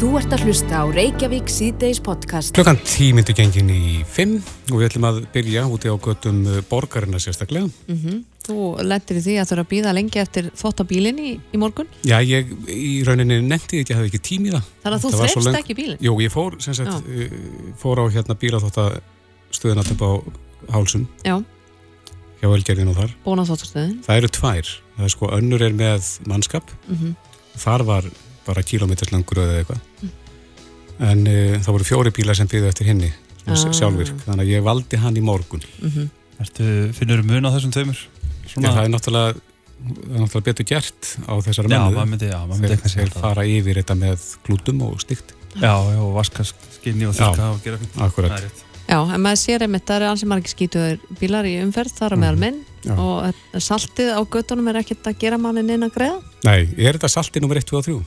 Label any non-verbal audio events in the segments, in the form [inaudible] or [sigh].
Þú ert að hlusta á Reykjavík síðdeis podcast. Klokkan tímyndu gengin í fimm og við ætlum að byrja úti á göttum borgarina sérstaklega. Mm -hmm. Þú lendir í því að þú eru að býða lengi eftir þóttabílinn í, í morgun? Já, ég í rauninni nefndi þetta, ég hafði ekki tímið það. Þannig að þú þreifst ekki bílinn? Jú, ég fór, sagt. Eh, fór á hérna bílaþóttastöðin alltaf á Hálsum. Já. Hjá Ölgerðin og þar. Bóna þóttastöðin. Það eru tvær. Það er sko, önnur er með mannskap. Mm -hmm. Þar var bara kílometers langur eða eitthvað mm. en uh, það voru fjóri bílar sem byggði eftir henni ah. sjálfvirk, þannig að ég valdi hann í morgun mm -hmm. Ertu, finnur þú mun á þessum tveimur? Já, það er náttúrulega, það er náttúrulega betur gert á þessari mennu þegar þeir fara yfir þetta með glútum og stygt Já, já, og vaska skinni og þurka og gera Akkurat Já, en maður sér einmitt, það eru alls sem margir skítuður bílar í umferð, þar á meðal mhm. minn Já. og saltið á göttunum er ekkert að gera manni neina greiða? Nei, er þetta saltið nummer 1, 2 og 3?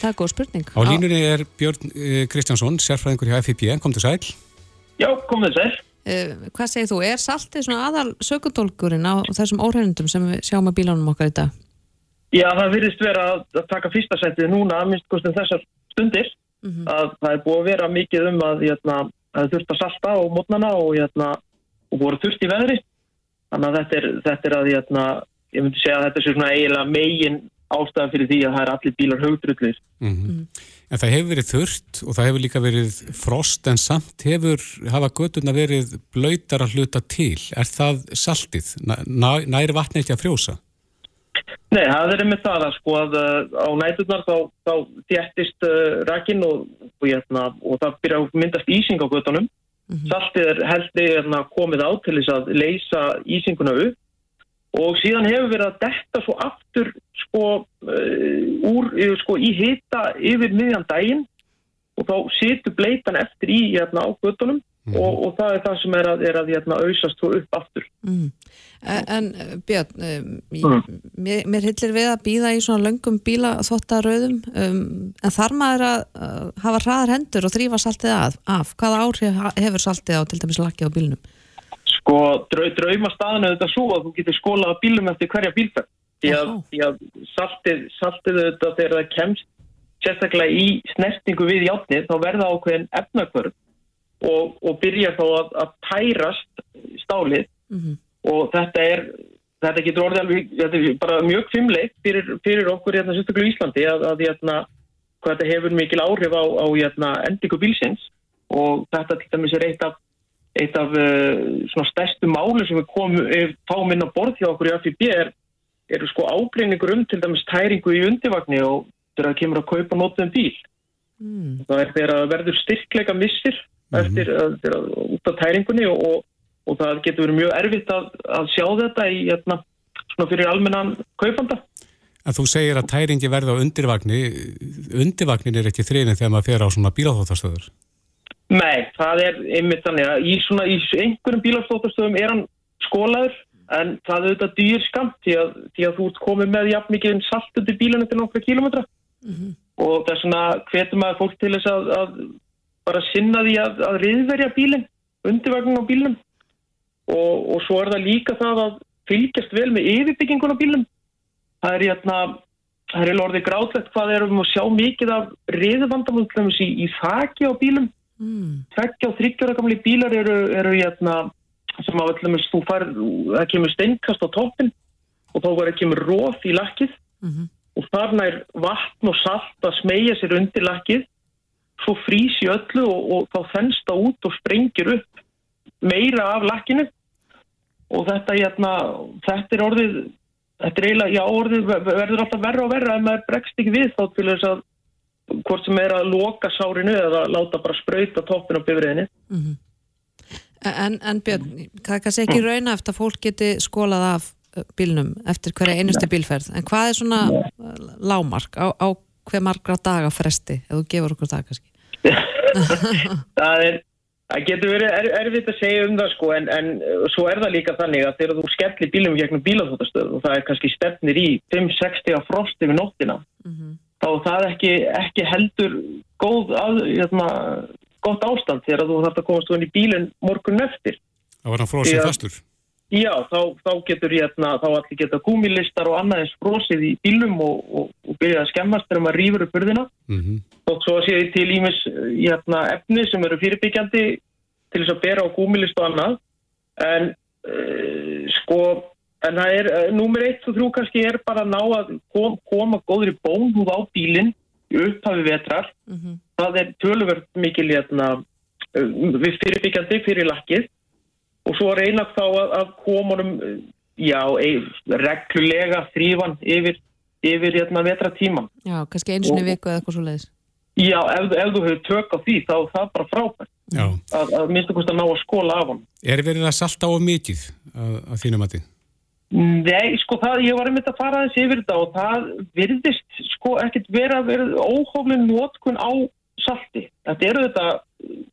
Það er góð spurning. Á línunni er Björn uh, Kristjánsson, sérfræðingur hjá FIP. Kom til sæl. Já, kom til sæl. Uh, hvað segir þú? Er saltið svona aðal sökutólkurinn á þessum óhreinundum sem við sjáum að bílánum okkar í dag? Já, það virðist vera að, að taka fyrsta setið núna að minnst kostum þessar stundir. Mm -hmm. að það er búið að vera mikið um að hérna, það þurft að salta á mótnana og, hérna, og voru þurft í veðri. Þannig að þetta er, þetta er að hérna, ég myndi segja að þetta er svona eiginlega megin ástæðan fyrir því að það er allir bílar högdrullir. Mm -hmm. En það hefur verið þurft og það hefur líka verið frost en samt hefur hafa gödurna verið blöytar að hluta til. Er það saltið? Næ, næri vatni ekki að frjósa? Nei, það er með það að sko að uh, á næturnar þá, þá þjættist uh, rækin og, og, hérna, og það byrja að myndast ísing á gödunum. Mm -hmm. Saltið er heldur hérna, komið á til þess að leysa ísinguna upp og síðan hefur verið að detta svo aftur sko, uh, úr, sko í hita yfir miðjan daginn og þá situr bleitan eftir í hérna á göttunum mm. og, og það er það sem er að, er að hérna, auðsast svo upp aftur. Mm. En Björn, um, mm. mér, mér hillir við að býða í svona löngum bíla þóttaröðum um, en þar maður að uh, hafa hraðar hendur og þrýfa saltið af. af. Hvaða áhrif hefur saltið á til dæmis lakki á bílnum? Sko draumastaðinu þetta svo að þú getur skólað bílum eftir hverja bílferð. Því að, því að saltið, saltið þetta þegar það kemst sérstaklega í snertingu við játnið þá verða ákveðin efnakvörð og, og byrja þá að, að tærast stálið mm -hmm. og þetta er, þetta getur orðið alveg, þetta er bara mjög kvimleitt fyrir, fyrir okkur hérna sérstaklega í Íslandi að, að hérna, hvað þetta hefur mikil áhrif á, á hérna, endingu bílsins og þetta til dæmis er eitt af eitt af uh, stærstu máli sem við komum, fáum inn á borð hjá okkur í AFB er, eru sko ágreiningur um til dæmis tæringu í undirvagni og þegar það kemur að kaupa nótum bíl. Mm. Það er þegar það verður styrkleika missir mm. eftir að, út af tæringunni og, og, og það getur verið mjög erfitt að, að sjá þetta í, hérna, svona fyrir almennan kaupanda. En þú segir að tæringi verður á undirvagni, undirvagnin er ekki þrýnin þegar maður fer á svona bíláþóttastöður? Nei, það er einmitt þannig að í, svona, í einhverjum bílaflótastöðum er hann skólaður en það er auðvitað dýr skamt því að, því að þú ert komið með jafn mikið salt undir bílunum til nokkra kílometra mm -hmm. og það er svona hvetum að fólk til þess að, að bara sinna því að, að riðverja bílinn, undirvagnin á bílunum og, og svo er það líka það að fylgjast vel með yfirbyggingun á bílunum. Það er hérna það er orðið grátlegt hvað er um að sjá mikið af riðvandamöndum í, í þakki á bílum Mm. Tveggja og þryggjára gamli bílar eru, eru hérna, sem á öllum þú fær, það kemur steinkast á toppin og þá ekki með róð í lakkið. Mm -hmm. og þar nær vatn og salt að smegja sér undir lakkið. Svo frýs í öllu og, og þá þennst það út og sprengir upp meira af lakkinu. Og þetta, hérna, þetta er orðið þetta er eiginlega, já orðið verður alltaf verra og verra ef maður bregst ekki við þá til þess að hvort sem er að loka sárinu eða láta bara spröyta toppin á bifriðinni mm -hmm. En, en Björn, það er kannski ekki rauna eftir að fólk geti skólað af uh, bílnum eftir hverja einustu bílferð. En hvað er svona lámark á, á hver margra daga fresti ef þú gefur okkur það kannski? [laughs] Það, er, það getur verið er, erfitt að segja um það sko en, en svo er það líka þannig að þegar þú skellir bílum gegnum bílaþóttastöð og það er kannski stefnir í 5-60 frosti við nóttina mm -hmm þá er það ekki, ekki heldur góð að, hérna, gott ástand þegar þú þarf að komast inn í bílinn morgun eftir. Það var hann fróðsum fastur? já, þá, þá getur hérna, þá allir geta gúmilistar og annað eins brosið í bílum og, og, og byrja að skemmast þegar maður rýfur upp burðina Mm og svo sé ég til ímis hérna, efni sem eru fyrirbyggjandi til þess að bera á gúmilist og annað en uh, sko en það er, uh, númer 1 og 3 kannski er bara að ná að kom, koma góðri bónhúð á bílinn í upphafi vetrar það er töluvert mikil hérna, uh, við fyrirbyggjandi fyrir lakkið og svo reyna þá að, að koma honum uh, já, reglulega þrýfan yfir, yfir hérna, vetratíman Já, kannski einu sinni í viku eða eitthvað svo leiðis. Já, ef, ef þú hefur tök á því þá er það bara frábært Já. að, að minnstu kost að ná að skóla af hann. Er verið að salta á mikið að, að þínum að því? Nei, sko það, ég var einmitt að fara aðeins yfir þetta og það virðist sko ekkert vera að vera óhóflin nótkun á salti. Þetta eru þetta,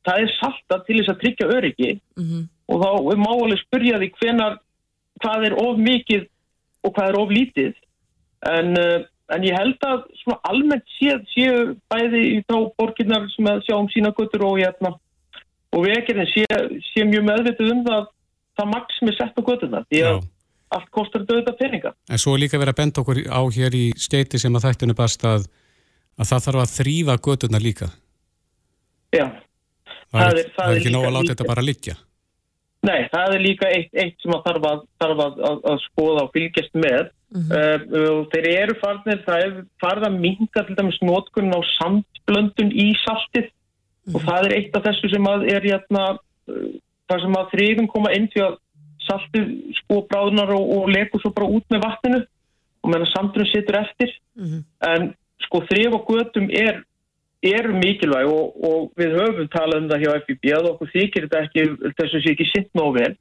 það er salta til þess að tryggja öryggi Mm og þá er má alveg spyrja því hvenar, hvað er of mikið og hvað er of lítið. En, uh, en ég held að svona almennt séð séu bæði í þá borginnar sem að sjá um sína guttur og hérna og vekirinn sé, sé mjög meðvitið um það það maks er sett á gutturnar því að allt kostar þetta peninga. En svo er líka verið að benda okkur á hér í steiti sem að þættinu bast að, að það þarf að þrýfa gödurna líka. Já, Það, Það er, er- það það er er ekki nóg að láta líka- þetta bara liggja. nei, það er líka eitt, eitt sem að þarf að, þarf að, að, að skoða og fylgjast með. Uh, og þeir eru farnir, það er farið að minga til dæmis nótkunn á sandblöndun í saltið og það er eitt af þessu sem að er hérna, uh, það sem að þrifin koma inn því að saltið sko bráðunar og, og lekur svo bara út með vatninu og meðan sandurinn situr eftir. En sko þrif og götum er eru mikilvæg og, og við höfum talað um það hjá FIB að okkur þykir þetta ekki þessu sé ekki sitt nóg vel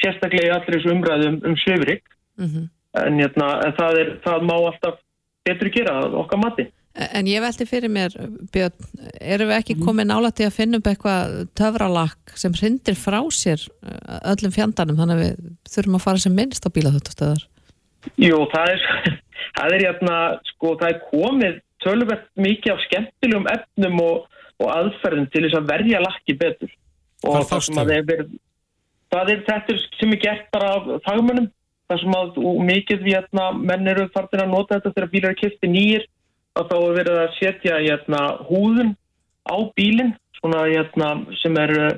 sérstaklega í allir þessu umræðum um söfrik en, hérna, en það, er, það má alltaf betur gera að okkar mati En ég velti fyrir mér, Björn, erum við ekki komið nála til að finna upp eitthvað töfralakk sem hrindir frá sér uh, öllum fjandanum, þannig að við þurfum að fara sem minnst á bílaþjóttastöðar. Jú, það er, [laughs] það er, hérna, sko, það er komið tölvert mikið af skemmtilegum efnum og, og aðferðum til þess að verja lakki betur. Og það fást sem að þau? er það er þetta sem er gert bara af fagmönnum. Það sem að og mikið við hérna, menn eru fartir að nota þetta þegar bílar er kipti nýjir að þá er verið að setja hérna, húðun á bílinn svona hérna, sem er uh,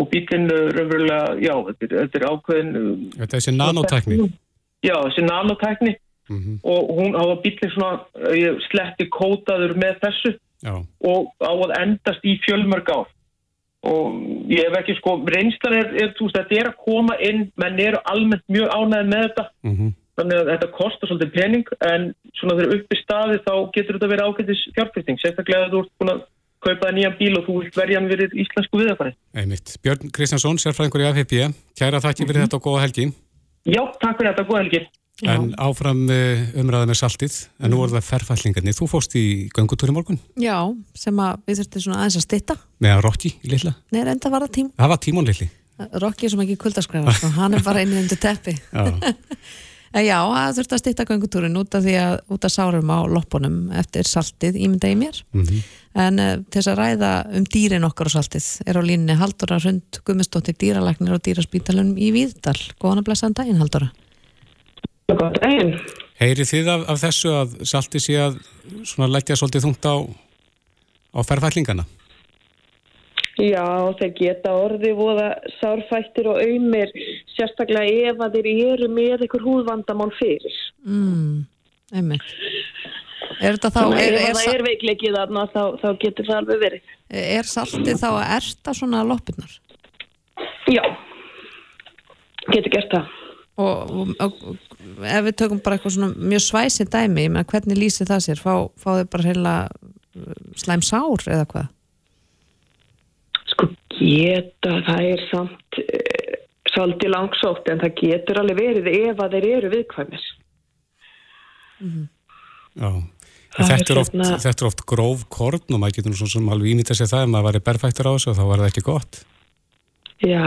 og bílinn uh, raunverulega, já, þetta er, þetta er ákveðin uh, Þetta er þessi nanotækni. Já, þessi nanotækni Mhm. og hún á að bílinn svona sletti kótaður með þessu Já, og á að endast í fjölmörg ár og ég hef ekki sko reynslan er, er þú veist, þetta er að koma inn menn eru almennt mjög ánægð með þetta mhm. Þannig að þetta kostar svolítið pening en svona þegar uppi staði þá getur þetta verið ágætis fjárfyrting sérstaklega að þú ert búin að kaupa það nýjan bíl og þú vilt verja hann verið íslensku viðafæri einmitt. Björn Kristjánsson, sérfræðingur í AFP. Kæra þakki fyrir þetta og góða helgi. Já, takk fyrir þetta, góða helgi En áfram uh, umræða með saltið, en nú er það ferfallingarnir. Þú fóst í göngutúri morgun Já, sem að við þurftum svona aðeins að stitta. að Rokki í. Nei, reynda var það tím. Það var tímon litli. Rokki er sem ekki kuldaskræfa, sko. hann er bara inni undir teppi. [laughs] En já, það þurfti að stitta göngutúrin út af því að út af sárum á loppunum eftir saltið ímynda í mér. mhm. En uh, til þess að ræða um dýrin okkar og saltið er á línni Haldóra Rund Gummistóttir dýralæknir og dýraspítalunum í Víðdal. Góðan að blessaðan daginn, Haldóra. Góð daginn. Heyrið þið af, af þessu að saltið sé að svona leggja svolítið þungt á, á ferfallingana? Já, þeir geta orðið voða sárfættir og auðmir, sérstaklega ef að þeir eru með einhver húðvandamál fyrir. Mm, einmitt. Er þetta þá, er, er, það er veikleikið þarna þá, þá getur það alveg verið. er saltið þá að erta svona loppurnar? Já, getur gert það. Og, og, og ef við tökum bara eitthvað svona mjög svæsi dæmi, hvernig lýsir það sér? Fá, fá þau bara heila slæm sár eða hvað? Sko geta, það er samt uh, svolítið langsótt en það getur alveg verið ef að þeir eru viðkvæmis. Já. En Það Þetta er oft, hérna- þetta er oft gróf korn og maður getur nú svona sem alveg ímynda sér það ef maður væri berfættur á þessu og þá var það ekki gott. Já,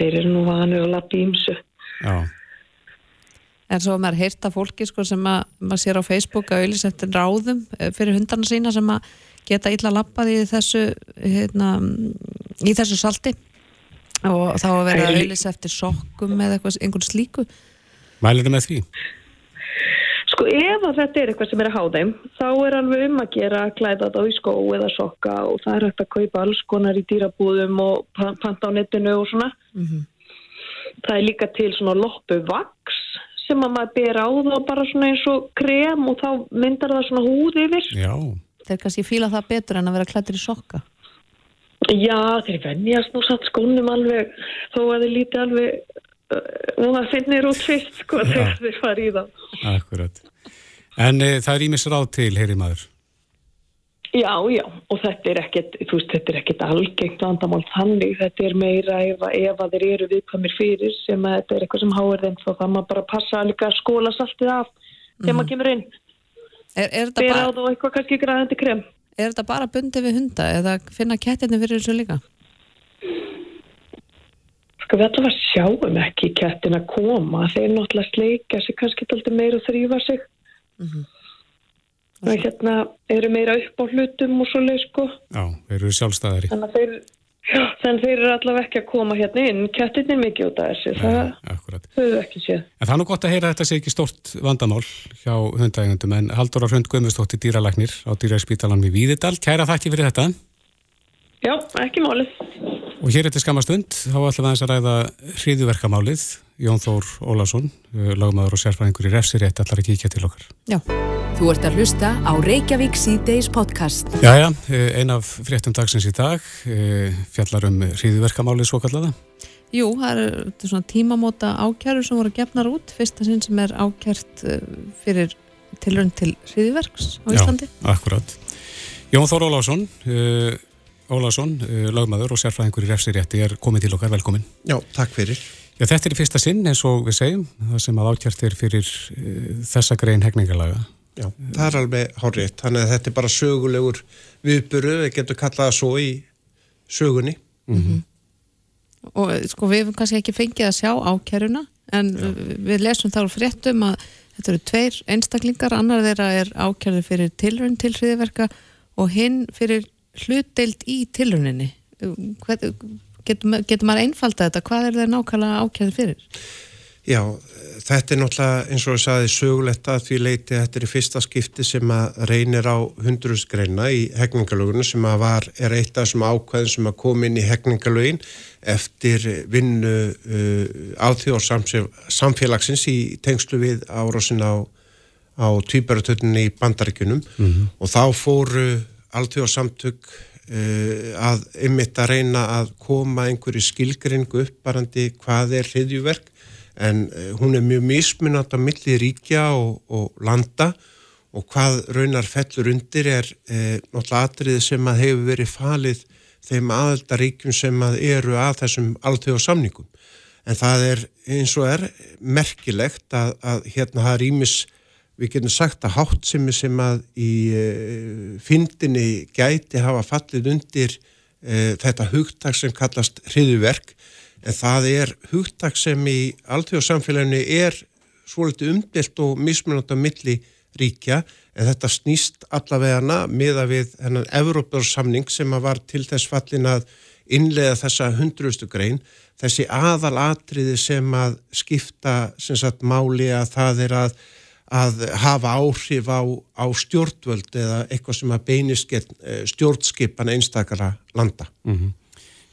þeir eru nú vanur að lappa ímsu. Já, En svo er maður heyrt af fólki sko, sem að, maður sér á Facebook að auðvitað eftir ráðum eh, fyrir hundarna sína sem að geta illa lappað í þessu, hérna, í þessu salti og þá að vera að auðlis eftir sokkum eða eitthvað, einhvern slíku Mælir þið með því? Sko ef að þetta er eitthvað sem er að há þeim þá er alveg um að gera að klæða þetta á í skó eða sokka og það er hægt að kaupa alls konar í dýrabúðum og pa- panta á netinu og svona. Það er líka til svona loppu vaks sem að maður ber á þá bara svona eins og krem og þá myndar það svona húð yfir. Já, þeir kannski fíla það betur en að vera klættir í sokka Já, þeir venjast nú satt skónum alveg þó að þeir líti alveg uh, og það finnir út fyrst sko þegar þeir fara í það. akkurat. En e, það er ímis ráð til, heyri maður. Já, já, og þetta er ekkert, þú veist, þetta er ekkert algengt vandamál þannig, þetta er meira ef, ef að þeir eru viðkvæmir fyrir sem að þetta er eitthvað sem háir þeim þá það maður bara að passa líka að skóla saltið af þegar maður kemur inn, er, er, þetta bara, þú eitthvað kannski græðandi krem. er þetta bara bundið við hunda eða finna kettinni fyrir þessu líka? Sko við allavega sjáum ekki kettin að koma, þeir náttúrulega sleika sig kannski alltaf meira og þrýfa sig. Það hérna eru meira upp á hlutum og svo leið sko. Já, þeir eru sjálfstæðari. Þannig að þeir, [gasps] þannig þeir eru allavega ekki að koma hérna inn. Kettin er mikið út af þessu, það höfum við ekki séð. En það er nú gott að heyra að þetta sé ekki stort vandamál hjá hundægundum en Haldur á Hrund Guðmustóttir dýralæknir á dýraspítalan við Víðidal. Kæra þakki fyrir þetta. Já, ekki málið. Og hér eftir skamastund þá ætlum við aðeins að ræða hriðuverkamálið. Jón Þór Ólason, lagmaður og sérfræðingur í refsirétt allar að kíkja til okkar. Já, Þú ert að hlusta á Reykjavík síðdeis podcast. Jæja, ein af fréttum dagsins í dag eh, fjallar um hriðuverkamálið svo kallaða. jú, það eru þetta er svona tímamóta ákjærur sem voru gefnar út fyrsta sinn sem er ákjært fyrir tilrönd til hriðiverks á Íslandi Já, akkurat. Jón Þór Ólason, Ólason, uh, lagmaður og sérfræðingur í refsirétti er komið til okkar, velkomin. Já, takk fyrir. Já, þetta er í fyrsta sinn eins og við segjum, það sem að ákjært er fyrir uh, þessa grein hegningarlaga. Já, það er alveg hárrétt. Þannig að þetta er bara sögulegur viðburu, við getum kallað það svo í sögunni. og eh, sko við hefum kannski ekki fengið að sjá ákjæruna en Já. við lesum þá fréttum að þetta eru tveir einstaklingar, annar þeirra er ákjærður fyrir tilrönd til hriðiverka og hinn fyrir hlutdeild í tilröndinni getur, getur maður einfalda þetta? Hvað er þeir nákvæmlega ákjærður fyrir? Já, þetta er náttúrulega eins og ég saði sögulegt að því leiti þetta er í fyrsta skipti sem að reynir á hundruðsgreina í hegningalögunum sem að var, er eitt af þessum ákvæðin sem að kom inn í hegningalögin eftir vinnu uh, áþjóð samfélagsins í tengslu við árásin á, á tvíbaratötunni í bandaríkunum og þá fóru alþjóð samtök uh, að ymmit að reyna að koma einhverju skilgringu upp barandi hvað er hriðjuverk en uh, hún er mjög mismunat á milli ríkja og, og landa og hvað raunar fellur undir er uh, náttúrulega atriði sem að hefur verið falið þeim aðaldaríkjum sem að eru að þessum alþjóða samningum. En það er eins og er merkilegt að, að hérna það ímis, við getum sagt að háttsemi sem að í uh, fyndinni gæti hafa fallið undir uh, þetta hugtak sem kallast hriðuverk en það er hugtak sem í alþjóðsamfélaginu er svolítið umdelt og mismunandi á milli ríkja. En þetta snýst allavegana miða við hennan Evrópjórsamning sem að var til þess fallin að innlega þessa hundrustu grein. Þessi aðal atriði sem að skipta sem sagt máli að það er að, að hafa áhrif á, á stjórnvöld eða eitthvað sem að beinist stjórnskipan einstakara landa. Mm -hmm.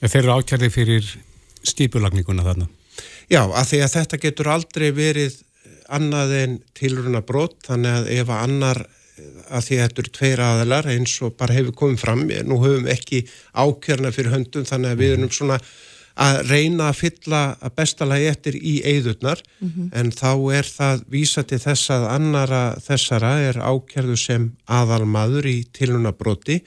ja, þeir eru ákjærði fyrir skipulagninguna þarna. Já, að því að þetta getur aldrei verið annað en tilruna brot, þannig að ef að annar, að því að þetta eru tveir aðalar eins og bara hefur komið fram, nú höfum ekki ákjörna fyrir höndum, þannig að við erum svona að reyna að fylla að bestalagi eftir í eigðurnar, mm -hmm. en þá er það vísa til þess að annara þessara er ákjörðu sem aðalmaður í tilruna broti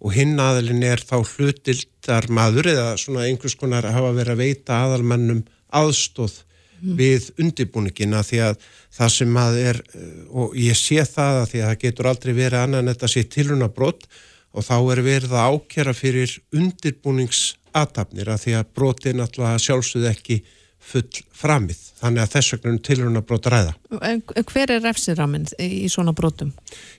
og hinn aðalinn er þá hlutildar maður eða svona einhvers konar hafa verið að veita aðalmannum aðstóð mm. við undirbúningina því að það sem að er og ég sé það að því að það getur aldrei verið annað en þetta sé tilruna brott og þá er verið að ákjara fyrir undirbúningsatafnir að því að broti er náttúrulega sjálfsögð ekki full framið þannig að þess vegna tilruna brott ræða. En hver er refsiraminn í svona brotum?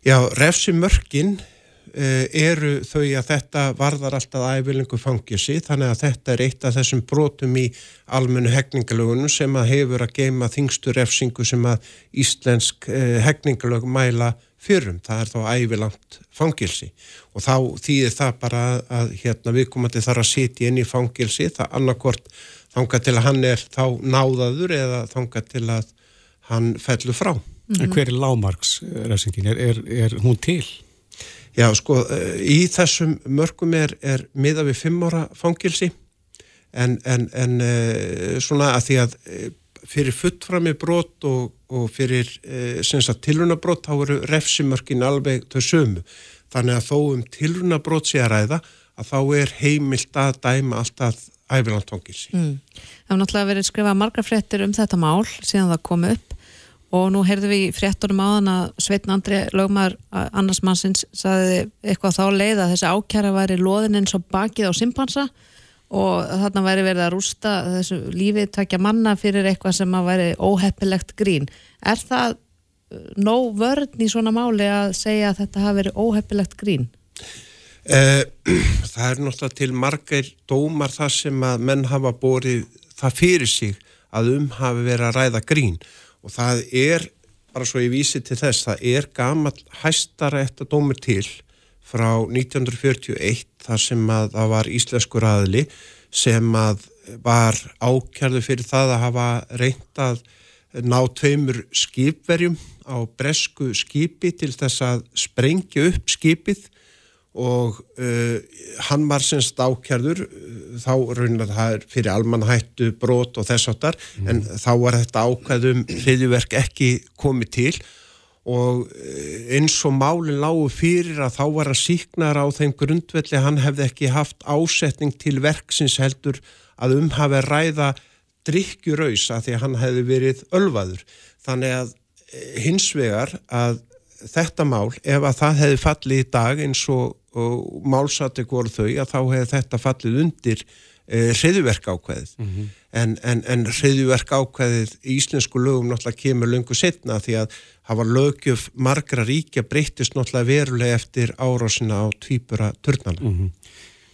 Já, refsimörkin uh, eru þau að þetta varðar alltaf æfilingu fangjösi þannig að þetta er eitt af þessum brotum í almennu hegningalögunum sem að hefur að geima þingstur refsingu sem að íslensk uh, hegningalög mæla fyrrum, það er þá ævilangt fangilsi og þá þýðir það bara að hérna viðkomandi þarf að sitja inn í fangilsi, það annarkort þanga til að hann er þá náðaður eða þanga til að hann fellur frá. Mm -hmm. En hver er lámarksrefsingin? Er, er, er hún til? Já, sko, í þessum mörgum er, er miða við fimm ára fangilsi en, en, en svona að því að fyrir fullframi brot og, og fyrir e, tilrunabrót þá eru refsimörkin alveg þau sömu. Þannig að þó um tilrunabrót sé að ræða að þá er heimilt að dæma alltaf ævilandtongilsi. Mm. Það hefur náttúrulega verið skrifað margar fréttir um þetta mál síðan það kom upp og nú heyrðum við fréttunum áðan að Sveitn Andri lögmar annars mannsins saði eitthvað þá leið að þessi ákjara væri loðin eins og bakið á simpansa og þarna væri verið að rústa þessu lífið takja manna fyrir eitthvað sem að væri óheppilegt grín. Er það uh, nóg vörn í svona máli að segja að þetta hafi verið óheppilegt grín? Eh, [clears throat] það er náttúrulega til margir dómar þar sem að menn hafa borið það fyrir sig að um hafi verið að ræða grín og það er, bara svo ég vísi til þess, það er gamal hæstara eftir dómur til frá 1941 þar sem að það var íslenskur aðli sem að var ákjærðu fyrir það að hafa reyndað ná tveimur skipverjum á bresku skipi til þess að sprengja upp skipið og uh, hann var semst ákjærður uh, þá raunar það er fyrir almannhættu brot og þess áttar mm. en þá var þetta ákjæðum hriðjuverk ekki komið til og uh, eins og málinn lágu fyrir að þá var að síknar á þeim grundvelli hann hefði ekki haft ásetning til verksins heldur að um hafi ræða drikkjuraus að því að hann hefði verið ölvaður. Þannig að uh, hins vegar að þetta mál ef að það hefði fallið í dag eins og og málsatök voru þau að þá hefði þetta fallið undir e, hriðuverk ákveðið mm -hmm. en, en, en hriðuverk ákveðið í íslensku lögum náttúrulega kemur lungu setna því að hafa lögjöf margra ríkja breytist náttúrulega verulega eftir árásina á tvýpura törnana. Mm -hmm.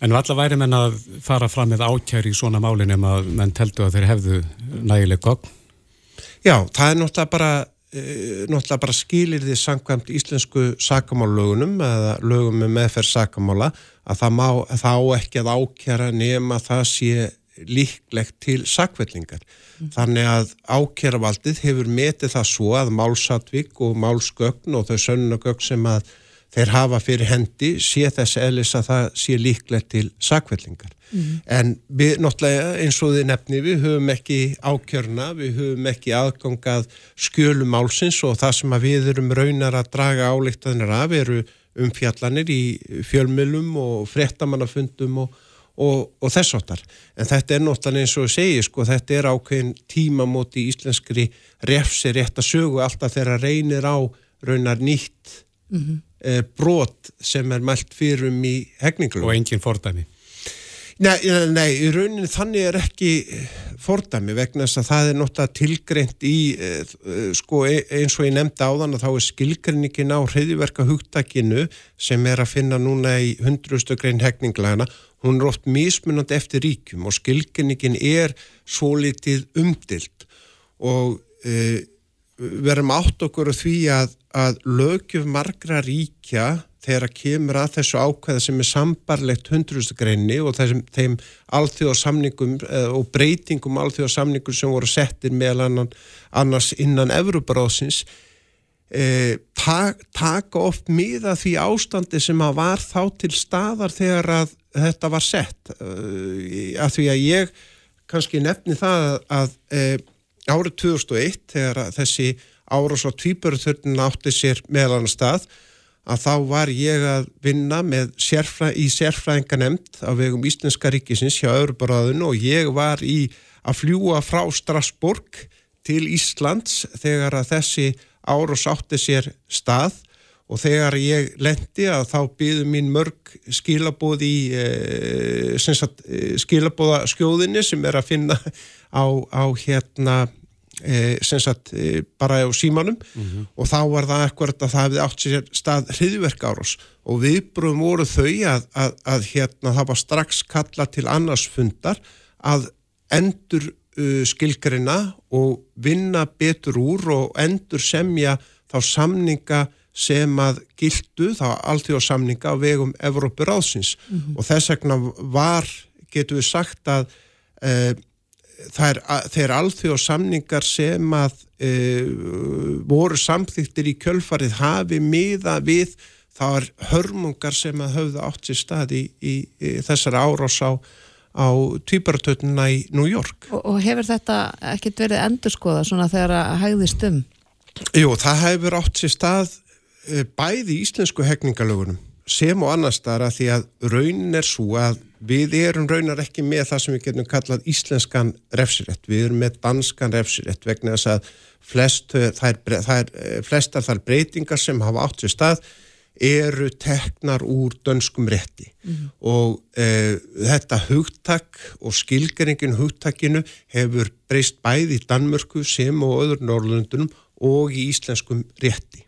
En valla væri menn að fara fram með ákjæri í svona málin ef menn teltu að þeir hefðu nægileg gogn? Já, það er náttúrulega bara náttúrulega bara skilir því samkvæmt íslensku sakamállögunum eða lögum með meðferð sakamála að það má þá ekki að ákjara nema það sé líklegt til sakvellingar. Mm. Þannig að ákjæravaldið hefur metið það svo að málsatvík og málsgögn og þau sönnugögn sem að þeir hafa fyrir hendi sé þess eðlis að það sé líklegt til sakvellingar. Mm. En við náttúrulega eins og þið nefni við höfum ekki ákjörna, við höfum ekki aðgangað skjölum álsins og það sem við erum raunar að draga álíktaðinir af eru umfjallanir í fjölmjölum og frettamannafundum og, og, og þess áttar. En þetta er náttúrulega eins og að segja, sko, þetta er ákveðin tímamóti íslenskri refsi rétt að sögu alltaf þegar reynir á raunar nýtt mm -hmm. eh, brot sem er mælt fyrir um í hegninglum. Og engin fordæmi. Nei, nei, í rauninni þannig er ekki eh, fordæmi vegna þess að það er náttúrulega tilgreint í, eh, sko e, eins og ég nefndi á þann að þá er skilgreiningin á hriðiverka hugtakinu sem er að finna núna í hundrustu grein hegninglæna, hún er oft mismunandi eftir ríkjum og skilgreiningin er svo litið umdilt og e, verðum átt okkur því að, að lögjum margra ríkja þegar að kemur að þessu ákveða sem er sambarlegt hundruðsgreinni og þessum þeim alþjóðarsamningum eh, og breytingum alþjóðarsamningum sem voru settir meðal annars innan Evroparóðsins eh, tak, taka oft miða því ástandi sem að var þá til staðar þegar að þetta var sett. Eh, að því að ég kannski nefni það að, eh, árið 2001 þegar þessi árás á tvíbörðurinn átti sér meðal annar stað að þá var ég að vinna sérfræ, í sérfræðinganemnd á vegum Íslenska ríkisins hjá Örubaráðun og ég var í að fljúa frá Strasbourg til Íslands þegar að þessi árós átti sér stað. Og þegar ég lendi að þá byðu mín mörg skilabóð í eh, eh skilabóða skjóðinni sem er að finna á, á hérna e, sem sagt e, bara á símanum. Og þá var það ekkert að það hefði átt sér stað hriðverk árás og viðbröðum voru þau að, að, að hérna það var strax kalla til annars fundar að endur uh, skilgrina og vinna betur úr og endur semja þá samninga sem að gildu, þá allþjóð samninga á vegum Evrópuráðsins. Og þess vegna var, getur við sagt að uh, það er, þeir alþjóð samningar sem að e, voru samþýttir í kjölfarið hafi miða við það er hörmungar sem að höfðu átt sér stað í, í, í þessari árás á, á týparatötuna í New York. Og, og hefur þetta ekkit verið endurskoða svona þegar að hægðist um? Jú, það hefur átt sér stað e, bæði í íslensku hegningalögunum sem og annars þar að því að raunin er svo að við erum raunar ekki með það sem við getum kallað íslenskan refsirétt, við erum með danskan refsirétt vegna þess að flest, þær, þær, flestar þar breytingar sem hafa átt sér stað eru teknar úr dönskum rétti mm. og e, þetta hugtak og skilgeringin hugtakinu hefur breyst bæði í Danmörku sem og öðru Norrlundunum og í íslenskum rétti.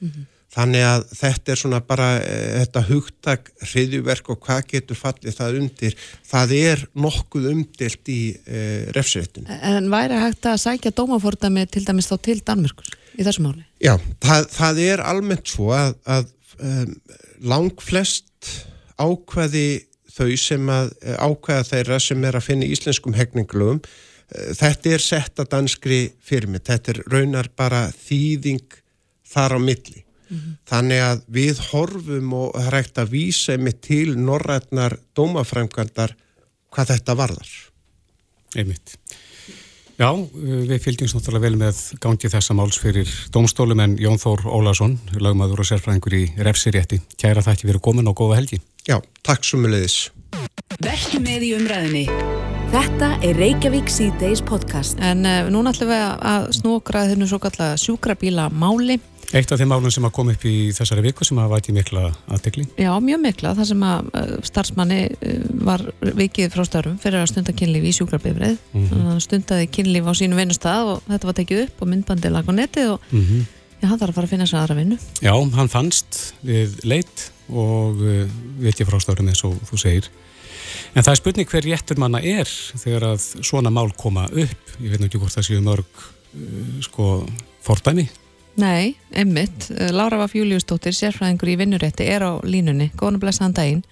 Mm. Þannig að þetta er svona bara e, þetta hugtak, hriðjuverk og hvað getur fallið það undir. Það er nokkuð umdilt í e, refsréttinu. En væri hægt að sækja dómafordami til dæmis þá til Danmörkur í þessu máli? Já, það, það er almennt svo að, að um, lang flest ákveði þau sem að ákveða þeirra sem er að finna í íslenskum hegninglugum. Þetta er sett að danskri fyrirmið. Þetta er raunar bara þýðing þar á milli. Mm -hmm. Þannig að við horfum og það er ekkert að vísa með til norrætnar dómafræmkvæmdar hvað þetta varðar. Einmitt. Já, við fylgjum náttúrulega vel með gangi þessa máls fyrir dómstólum en Jón Þór Ólason, lagmaður og sérfræðingur í refsirétti. Kæra þætti fyrir komin og góða helgi. Já, takk svo mjög leiðis. Vertu með í umræðinni. Þetta er Reykjavík C-Days podcast. En uh, núna ætlum við að snúkra þennu svo kallega sjúkrabíla máli. Eitt af þeim málum sem að koma upp í þessari viku sem að væti mikla aðtekli? Já, mjög mikla. Það sem að starfsmanni var vikið frá störfum fyrir að stunda kynlíf í sjúkrabifrið. Mm -hmm. Stundaði kynlíf á sínu vinnustaf og þetta var tekið upp og myndbandi lag á neti og mm -hmm. já, hann þarf að fara að finna sér aðra vinnu. Já, hann fannst við leitt og uh, vikið frá störfum eins og þú segir. En það er spurning hver réttur manna er þegar að svona mál koma upp. Ég veit ekki hvort það séu mörg sko fordæmi Nei, emmitt. Lára Vaf Júliusdóttir, sérfræðingur í vinnurétti, er á línunni. Góðan og blessaðan daginn.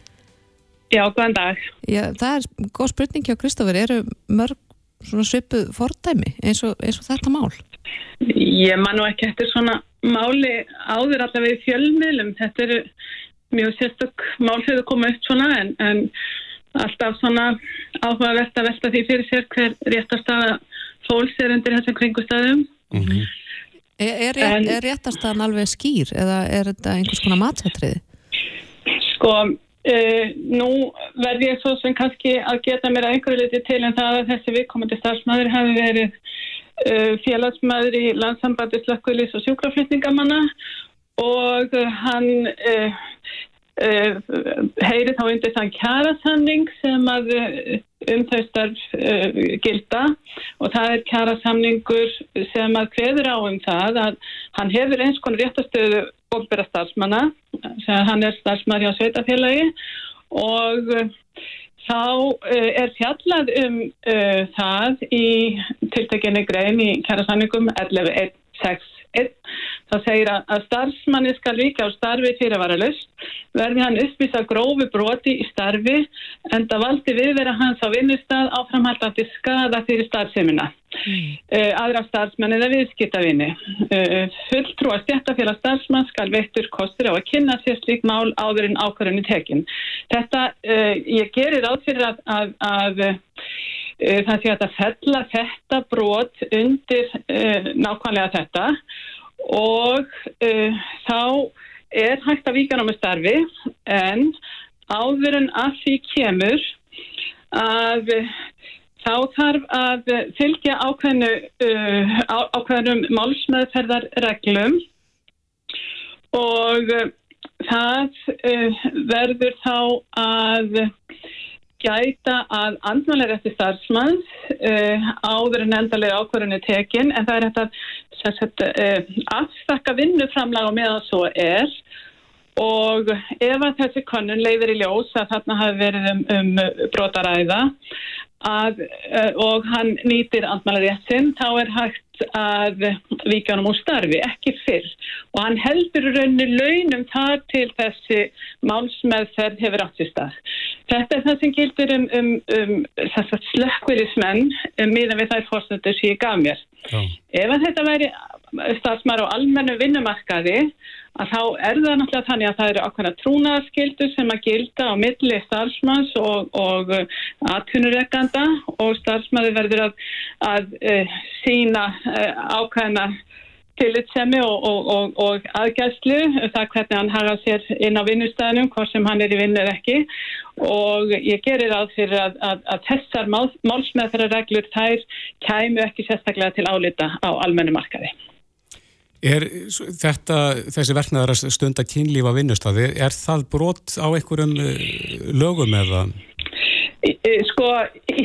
Já, góðan dag. Já, það er góð spurning hjá Kristófur. Eru mörg svona svipuð fordæmi eins og, eins og þetta mál? Ég man nú ekki eftir svona máli áður allavega í fjölmiðlum. Þetta eru mjög sérstök mál þegar það koma upp svona en, en alltaf svona áhugavert að velta því fyrir sér hver réttarstaða fólks er undir þessum kringustæðum. Mm -hmm. Er, er, er réttarstaðan alveg skýr eða er þetta einhvers konar matsatriði? Sko, uh, nú verð ég svo sem kannski að geta mér að einhverju liti til en það að þessi viðkomandi starfsmæður hafi verið uh, félagsmæður í landsambandi slökkulis og sjúkraflutningamanna og hann uh, heyri þá undir þann kjærasamning sem að um þau starf uh, gilda. Og það er kjærasamningur sem að hveður á um það að hann hefur eins konar réttastöðu ofbera starfsmanna, hann er starfsmann hjá sveitafélagi og uh, þá uh, er fjallað um það í tiltekinni grein í kjærasamningum 11.161 Það segir að starfsmanni skal vika á starfi fyrir að vara löst, verði hann uppvísa grófi broti í starfi en það valdi viðvera hans á vinnustad áframhaldandi skada fyrir starfsemina. Mm. Uh, aðra starfsmann eða viðskiptavinni. Uh, fulltrú að stjættafélag starfsmann skal veittur kostur á að kynna sér slík mál áður en ákvarðunni tekinn. Þetta, uh, ég gerir átt fyrir að, að, að það sé að þetta brot undir nákvæmlega þetta. Og uh, þá er hægt að vika námið starfi en áður en að því kemur að þá þarf að fylgja ákveðnu, uh, ákveðnum málsmeðferðarreglum. Og uh, það verður þá að gæta að andmælega eftir starfsmanns uh, áður en endalega ákvörðinu tekin en það er þetta uh, afstakka vinnuframlag og meðan svo er. Og ef að þessi konun leifir í ljós að þarna hafi verið um, um brotaræða að, uh, og hann nýtir andmælaréttin þá er hægt að vika hann úr starfi, ekki fyrr og hann heldur raunni launum þar til þessi málsmeðferð hefur átt í stað. Þetta er það sem gildur um, um, um slökkvilismenn um, miðan við þær fórsöndur sem ég gaf mér. Já. Ef þetta væri starfsmar á almennu vinnumarkaði að þá er það náttúrulega þannig að það eru ákveðna trúnaðarskildur sem að gilda á milli starfsmanns og, og atvinnureikanda og starfsmanni verður að, að uh, sína uh, ákveðna tillitsemi og, og, og aðgæslu það hvernig hann hafa sér inn á vinnustæðinum hvort sem hann er í vinnu eða ekki og ég gerir að fyrir að, að, að þessar mál, málsmeðferðarreglur þær kæmu ekki sérstaklega til álita á almennu markaði. Er þetta, þessi verknæðar að stunda kynlífa vinnustæði, er það brot á einhverjum eh, lögum eða? Sko, í,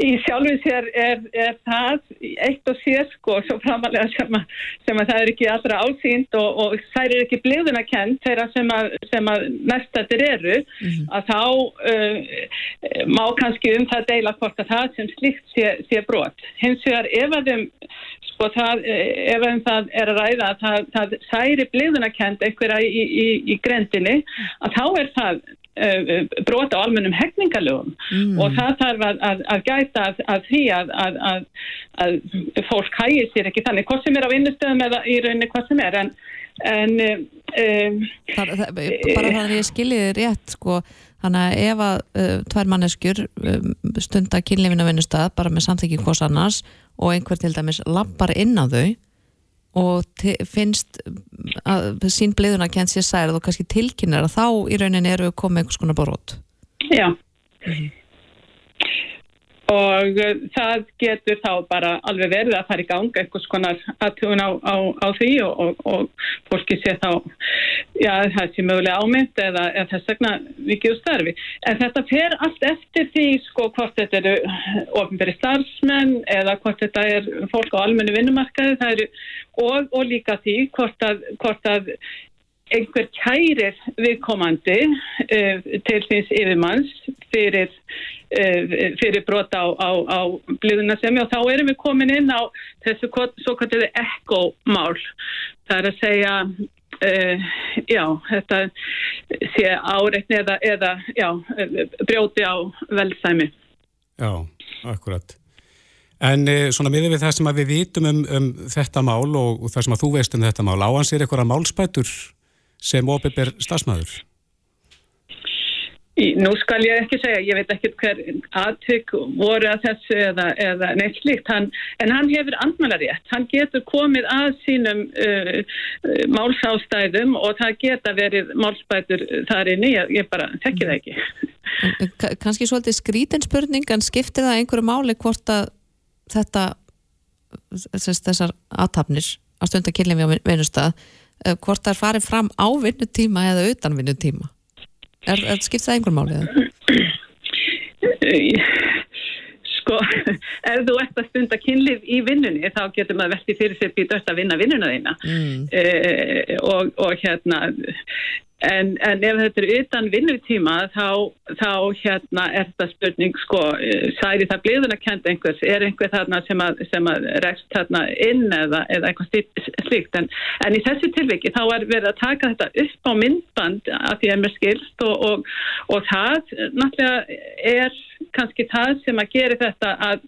í sjálfum sér er, er það eitt og sér sko, svo framalega sem að, sem að það er ekki allra ásýnd og, og það er ekki bliðuna kent þeirra sem að, að næstatir eru, mm -hmm. að þá uh, má kannski um það deila hvort að það sem slikt sé, sé brot. Hins vegar ef að þeim, sko, það, ef að það er að ræða að það, það særi bliðuna kent einhverja í, í, í grendinni, að þá er það brota á almennum hefningalögum mm. og það þarf að, að, að gæta að, að því að fólk hægir sér ekki þannig hvað sem er á vinnustöðum eða í rauninni hvað sem er. En, en um, það, það, bara þannig að ég skiljiði rétt sko, þannig að ef að uh, tvær manneskjur um, stunda kynlefina vinnustöð bara með samþekki hvors annars og einhver til dæmis lappar inn á þau og finnst að sín bliðuna kent sér særið og kannski tilkynnar að þá í rauninni eru við komið einhvers konar borót Já mm -hmm. Og uh, það getur þá bara alveg verið að fara í ganga einhvers konar aðtugun á, á, á því og, og, og fólki sé þá já það sé mögulega ámynd eða, eða þess vegna vikið úr starfi. En þetta fer allt eftir því sko hvort þetta eru ofinberi starfsmenn eða hvort þetta er fólk á almennu vinnumarkaði eru og, og líka því hvort að, hvort að einhver kærir viðkomandi uh, til þess yfirmanns fyrir, fyrir brota á, á, á bliðunarsemi og þá erum við komin inn á þessu svo kalliði ekkomál. Það er að segja, uh, já, þetta sé áreitni eða, eða já, brjóti á velsæmi. Já, akkurat. En eh, svona miður við það sem við vitum um, um þetta mál og, og það sem að þú veist um þetta mál, áhansir eitthvað málspætur sem óbyrber stafsmæður? Nú skal ég ekki segja, ég veit ekki hver aðtök voru að þessu eða, eða neitt slíkt, hann, en hann hefur andmælarétt, hann getur komið að sínum uh, uh, málsástæðum og það geta verið málspætur þar inni, ég, ég bara tekki það ekki. Kanski svolítið skrítinspurning, en skiptir það einhverju máli hvort að þetta þessar aðtapnir að stunda kynlefni á vinnustad eh, hvort það er farið fram á vinnutíma eða utan vinnutíma er, er skipt það einhver málið? [clears throat] Sko [laughs] ef þú ert að stunda kynlif í vinnunni þá getur maður veltið fyrir sér býtast að vinna vinnuna þína mm. e, og, og hérna En, en ef þetta er utan vinnutíma þá, þá hérna er þetta spurning sko, særi það bliðun að kenda einhvers, er einhver þarna sem að, að rekst þarna inn eða, eða eitthvað slíkt. En, en í þessu tilviki þá er verið að taka þetta upp á myndband að því að mér skilst og, og, og það náttúrulega er kannski það sem að gera þetta að,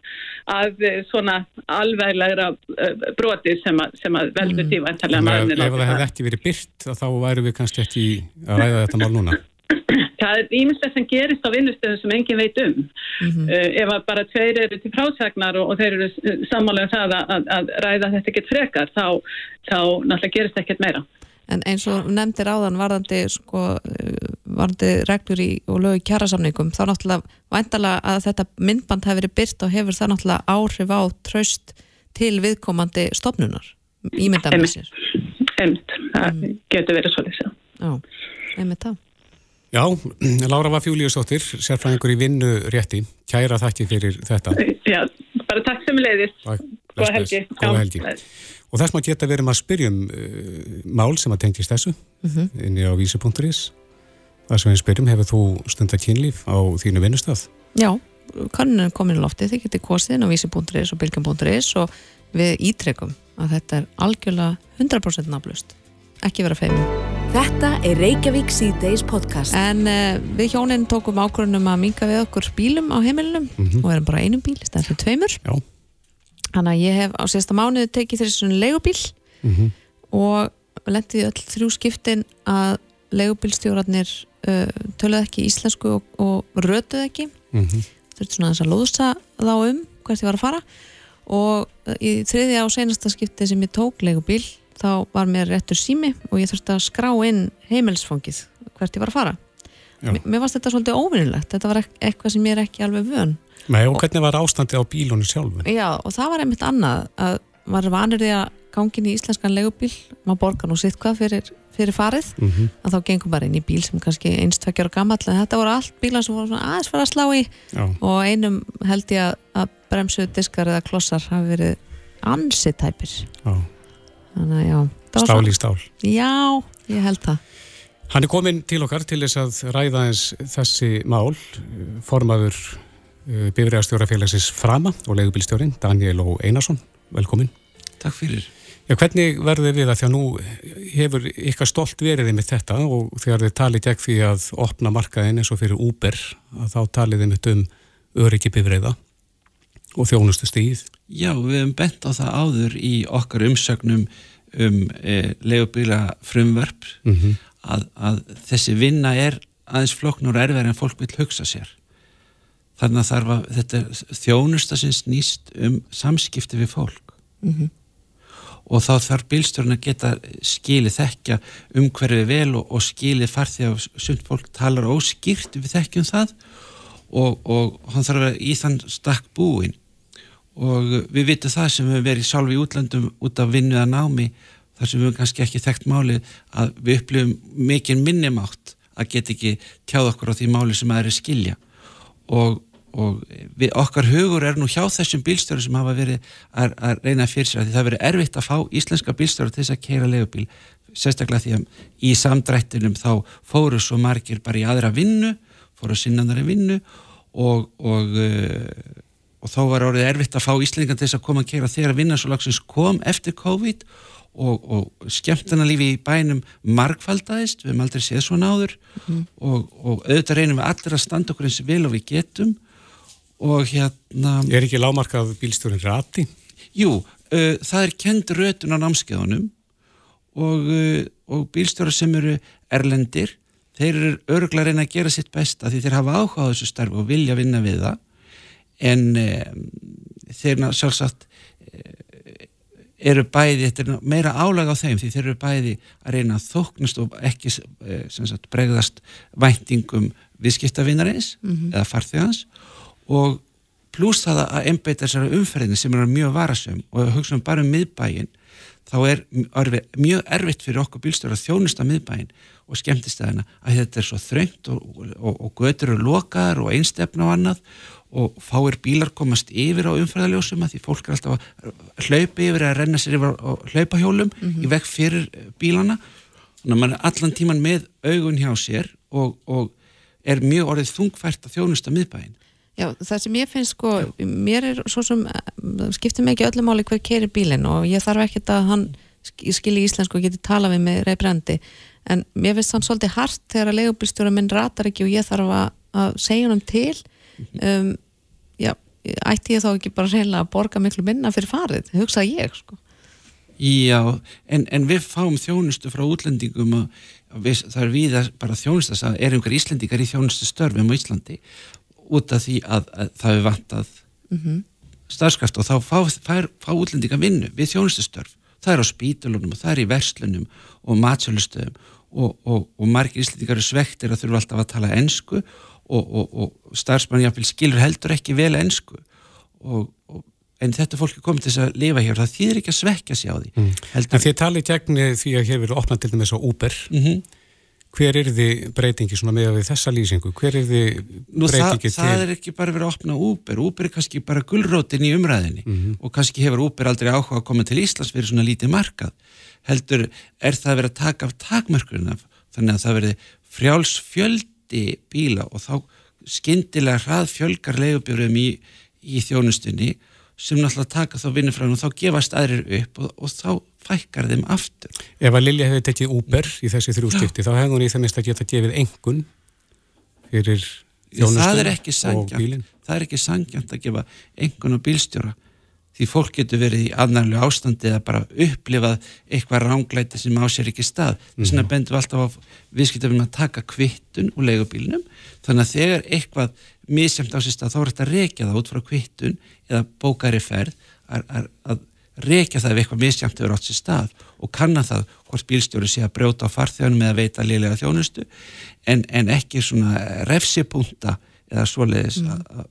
að svona alveglegra uh, broti sem að, að veldur því vantarlega maður. Ef það hefði ekki verið byrt þá væru við kannski ekki að ræða þetta mál núna. [clears throat] Það er íminslega sem gerist á vinnustöðum sem engin veit um. Mm -hmm. uh, ef að bara tveir eru til frásagnar og, og þeir eru sammálega um það að, að ræða þetta ekkert frekar þá, þá náttúrulega gerist ekkert meira. En eins og nefndir áðan varðandi, sko, varðandi reglur í og lögu kjærasamningum, þá náttúrulega væntalega að þetta myndband hefur verið byrt og hefur það náttúrulega áhrif á tröst til viðkomandi stopnunar, ímynda með sér. Einmitt, það mm. getur verið svolítið svo. Já, einmitt það. Já, [clears throat] Lára var Fjúliusdóttir, sérfræðingur í vinnu rétti. Kæra þakki fyrir þetta. Já, bara takk sem leiðist. Góða helgi. Góða helgi. Og þess maður geta verið maður að spyrjum uh, mál sem að tengist þessu mm -hmm. inni á vísi.is. Það sem við spyrjum, hefur þú stundar kynlíf á þínu vinnustaf? Já, kannun komin í lofti, þið getur kostið inn á vísi.is og bylgjum.is og við ítrekum að þetta er algjörlega 100% naflust. Ekki vera feimin. Þetta er Reykjavík C-Days podcast. En uh, við hjónin tókum ákvörðunum að minga við okkur bílum á heimilunum mm -hmm. og erum bara einum bíl, þetta er tveimur. Já. Þannig að ég hef á sérsta mánuði tekið þessu legubíl mm -hmm. og lendiði öll þrjú skiptin að legubílstjórarnir uh, töluð ekki íslensku og, og rötuð ekki. Mm -hmm. Þurfti svona þess að lóðsa þá um hvert ég var að fara og uh, í þriði á senasta skipti sem ég tók legubíl þá var mér réttur sími og ég þurfti að skrá inn heimilsfangið hvert ég var að fara mér, mér varst þetta svolítið óvinnilegt þetta var eitthvað sem ég er ekki alveg vön Nei, og hvernig var ástandið á bílunni sjálf? Já, og það var einmitt annað að maður vanur því að gangin í íslenskan legubíl maður borgar nú sitt hvað fyrir, fyrir farið mm -hmm. að þá gengum bara inn í bíl sem kannski einstakjar og gammal en þetta voru allt bílar sem voru svona aðeins fara að slá í Já. og einum held ég að, að bremsu diskar eða klossar hafi verið ansitæpir Já Þannig að já. Stál í stál. Já, ég held það. Hann er komin til okkar til þess að ræða eins þessi mál, formaður uh, bifræðarstjórafélagsins Frama og leigubilstjórin Daniel og Einarsson. Velkomin. Takk fyrir. Já, hvernig verður við það því að nú hefur ykkar stolt veriðið með þetta og þegar þið talið gegn því að opna markaðin eins og fyrir Uber að þá talið þið mitt um öryggi bifræða og þjónustu stíð? Já, við hefum bent á það áður í okkar umsögnum um e, leigubíla frumverf mm -hmm. að, að þessi vinna er aðeins floknur erfið en fólk vil hugsa sér. Þannig að þarf að þetta þjónusta sem snýst um samskipti við fólk. Mm -hmm. Og þá þarf bílstjórn að geta skilið þekkja um hverju vel og, og skilið farþið af sund fólk talar óskýrt við þekkjum það. Og, og hann þarf að í þann stakk búin og við vitum það sem við verið sjálf í útlandum út af vinnuða námi þar sem við kannski ekki þekkt máli að við upplifum mikinn minnimátt að geta ekki tjáð okkur á því máli sem aðeins skilja. Og, og við, okkar hugur er nú hjá þessum bílstöru sem hafa verið að, að reyna fyrir sér að því það verið erfitt að fá íslenska bílstöru til þess að keira legubíl sérstaklega því að í samdrættinum þá fóru svo margir bara í aðra vinnu fóru sinnandari vinnu og, og og þá var orðið erfitt að fá Íslandingan til þess að koma að kera þegar vinnarsálagsins kom eftir COVID og, og skemmtarnalífi í bænum markfaldæðist, við hefum aldrei séð svo náður mm. og, og auðvitað reynum við allir að standa okkur eins vil og við getum og hérna Er ekki lámarkað bílstjórin rati? Jú, uh, það er kend rötun á námskeiðunum og, uh, og bílstjóra sem eru erlendir, þeir eru örgulega reyna að gera sitt besta því þeir hafa áhuga á þessu starf og vilja vinna við það en um, þeir sjálfsagt eru bæði, þetta er meira álag á þeim því þeir eru bæði að reyna að þóknast og ekki sagt, bregðast væntingum viðskiptavinarins mm -hmm. eða farþegans og pluss það að einbeita þessari umferðinu sem er mjög varasum og hugsa um bara um miðbæin þá er mjög erfitt fyrir okkur bílstöru að þjónusta miðbæin og skemmtistæðina að þetta er svo þröngt og, og, og götur eru lokaðar og einstefna og annað og fáir bílar komast yfir á umfæðaljósum að því fólk er alltaf að hlaupa yfir að renna sér yfir á hlaupahjólum mm -hmm. í vekk fyrir bílana þannig að mann er allan tíman með augun hjá sér og, og er mjög orðið þungfært að þjónusta miðbæin Já, það sem ég finnst sko, Já. mér er svo sem eh, skiptir mig ekki öllum áli hver kerir bílinn og ég þarf ekkert að hann skilji íslensku og geti tala við mig reybrandi en mér finnst hann svolítið hart þegar að leigubilstjóra minn ratar ekki og ég þarf að, að segja hann til um, já, ætti ég þá ekki bara reyna að borga miklu minna fyrir farið, hugsaði ég sko. Já, en, en við fáum þjónustu frá útlendingum og við, það er við að bara þjónustu að er einhver íslendingar í þjónustu störfum á Íslandi út af því að, að það er vantað mm -hmm. starfskraft og þá fá, fá, fá útlendingar vinnu við þjónustu störf það er á spítulunum og það er í verslunum og matsölustöðum og, og, og margir íslendingar eru svektir að þurfa alltaf að tala ennsku og, og, og starfsmann skilur heldur ekki vel ennsku og, en þetta fólk er komið til þess að lifa hér það þýðir ekki að svekja sig á því mm. En þið talið gegn því að hér verið opnað til dæmis á Uber mm -hmm. Hver er þið breytingi svona með við þessa lýsingu? Hver er þið Nú það, breytingi til? það er ekki bara verið að opna Uber Uber er kannski bara gullrótin í umræðinni Mhm. og kannski hefur Uber aldrei áhuga að koma til Íslands fyrir svona lítið markað heldur er það verið að taka af takmörkurinn af þannig að það verið frjáls fjöldi bíla og þá skyndilega hrað fjölgar leigubjörðum í, í þjónustunni sem náttúrulega taka þá vinnufræðin og þá gefast aðrir upp og, og þá fækkar þeim aftur. Ef að Lilja hefði tekið Uber í þessi þrjú skipti, þá hefði hún í það minnst að geta gefið engun fyrir ekki og bílinn. það er ekki sangjant að gefa einhvern og bílstjóra því fólk getur verið í aðnærlega ástandi eða bara upplifað eitthvað ránglæti sem á sér ekki stað. Þess vegna bendum við alltaf á viðskiptafinn að taka kvittun úr leigubílnum. Þannig að þegar eitthvað misjæmt á sér stað þá er þetta að rekja það út frá kvittun eða bókari ferð að, að, að rekja það ef eitthvað misjæmt hefur átt sér stað og kanna það hvort bílstjóri sé að brjóta á farþjóðanum eða veita liðlega þjónustu. En, en ekki svona refsipunta eða svoleiðis að, að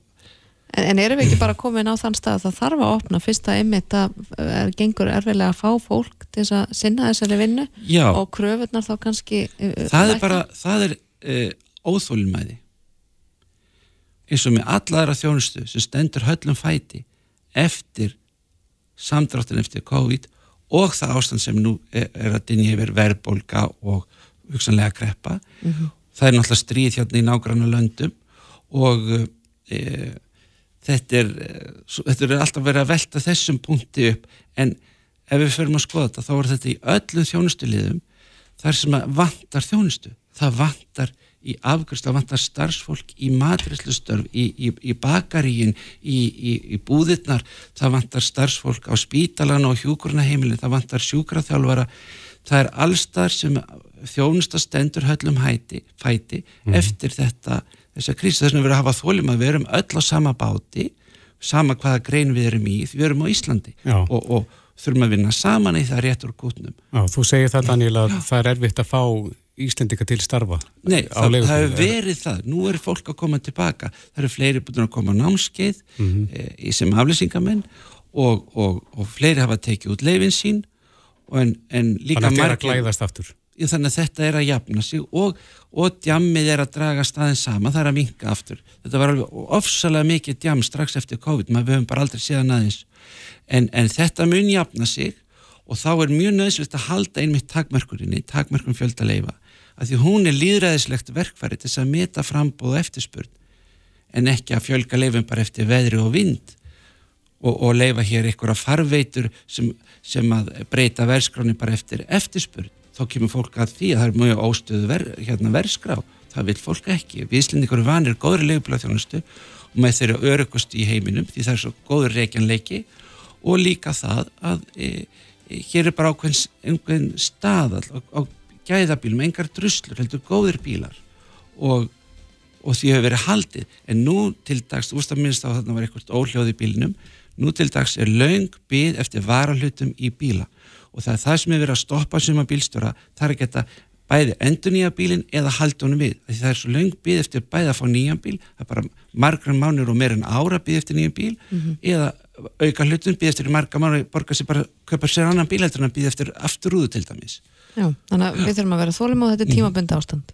En, en erum við ekki bara komin á þann stað að það þarf að opna fyrst að einmitt að er, gengur erfilega að fá fólk til þess að sinna þessari vinnu Já. og kröfurnar þá kannski uh, það er bara, það er uh, óþólinmæði eins og með alla aðra þjónustu sem stendur höllum fæti eftir samdráttin eftir COVID og það ástand sem nú er, er að dynja yfir verðbólga og hugsanlega kreppa. Það er náttúrulega stríð hérna í nágranna löndum og e, þetta er eh, þetta er alltaf verið að velta þessum punkti upp. En ef við förum að skoða þetta þá er þetta í öllum þjónustuliðum þar sem að vantar þjónustu. Það vantar í afgjörst það vantar starfsfólk í matrislu í, í, í bakaríin í, í, í búðirnar. Það vantar starfsfólk á spítalan og hjúkurnaheimilin, það vantar sjúkraþjálfara. Það er allstar sem þjónusta stendur höllum hæti, fæti eftir þetta þessa krísi, þess vegna verður að hafa þólum að við erum öll á sama báti sama hvaða grein við erum í við erum á Íslandi Já. og, og þurfum að vinna saman í það rétt úr kútnum. Já, þú segir það Daniel að það er erfitt að fá Íslendinga til starfa Nei, það, það hefur verið það, nú er fólk að koma tilbaka, það eru fleiri búin að koma námskeið Mhm. e, sem aflýsingamenn og, og, og fleiri hafa tekið út leifin sín en, en líka Þannig að þetta er að glæðast aftur. Já, þannig að þetta er að jafna sig og, og djammið er að draga staðin sama, það er að vinka aftur. Þetta var alveg ofsalega mikið djam strax eftir COVID, maður höfum bara aldrei séðan aðeins. En, en þetta mun jafna sig og þá er mjög nöðsvilt að halda einmitt takmörkurinni, takmörkun fjölda leifa að því hún er líðræðislegt verkfæri til þess að meta frambóð og eftirspurn en ekki að fjölga leifum bara eftir veðri og vind og, og leifa hér að farveitur sem, sem að breyta verðskráni bara eftir eftirspurn þá kemur fólk að því að það er mjög óstöðu ver, hérna, verðskrá, það vil fólk ekki. Við Íslendingur eru vanir góðri leifublaðþjónustu og með þeirra örugust í heiminum því það er svo góður reikjanleiki og líka það að e, e, hér er bara ákveðin, einhvern staðall á, á gæðabílum, engar druslur, heldur góðir bílar og, og því hefur verið haldið. En nú til dags, þú veist að minnst á þarna var eitthvað óhljóð í bílinum nú til dags er laung bíð eftir varahlutum í bíla. Og það er það sem er verið að stoppa suma bílstjóra. Það er að geta bæði endur nýja bílinn eða halda honum við. Því það er svo laung bíð eftir bæði að fá nýjan bíl. Það er bara margra mánur og meira en ára bíð eftir nýjan bíl. Eða auka hlutun bíð eftir marga mánur borga sér bara, kaupa sér annan bíl eftir að bíð eftir afturúðu til dæmis. Já, þannig að við þurfum að vera þólum og þetta er tímabundi ástand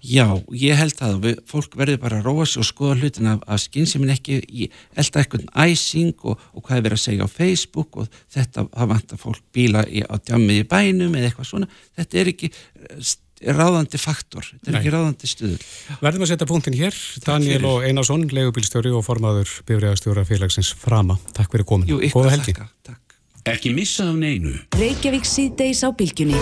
Já, ég held og við, fólk verður bara að róa sig og skoða hlutin af, af skynsefin ekki í elda eitthvað æsing og, og hvað er verið að segja á Facebook og þetta, það vantar fólk bíla í, á djammið í bænum eða eitthvað svona, þetta er ekki eh, ráðandi faktor, þetta er Nei. ekki ráðandi stuður. Verðum að setja punktin hér Daniel fyrir. og Einarsson, leigubílstjóri og formaður bifræðastjóra félagsins Frama Takk fyrir komin, Jú, ykkur góða að helgi þakka, takk. Ekki missa af neinu. Reykjavík síðdeis á bylgjunni.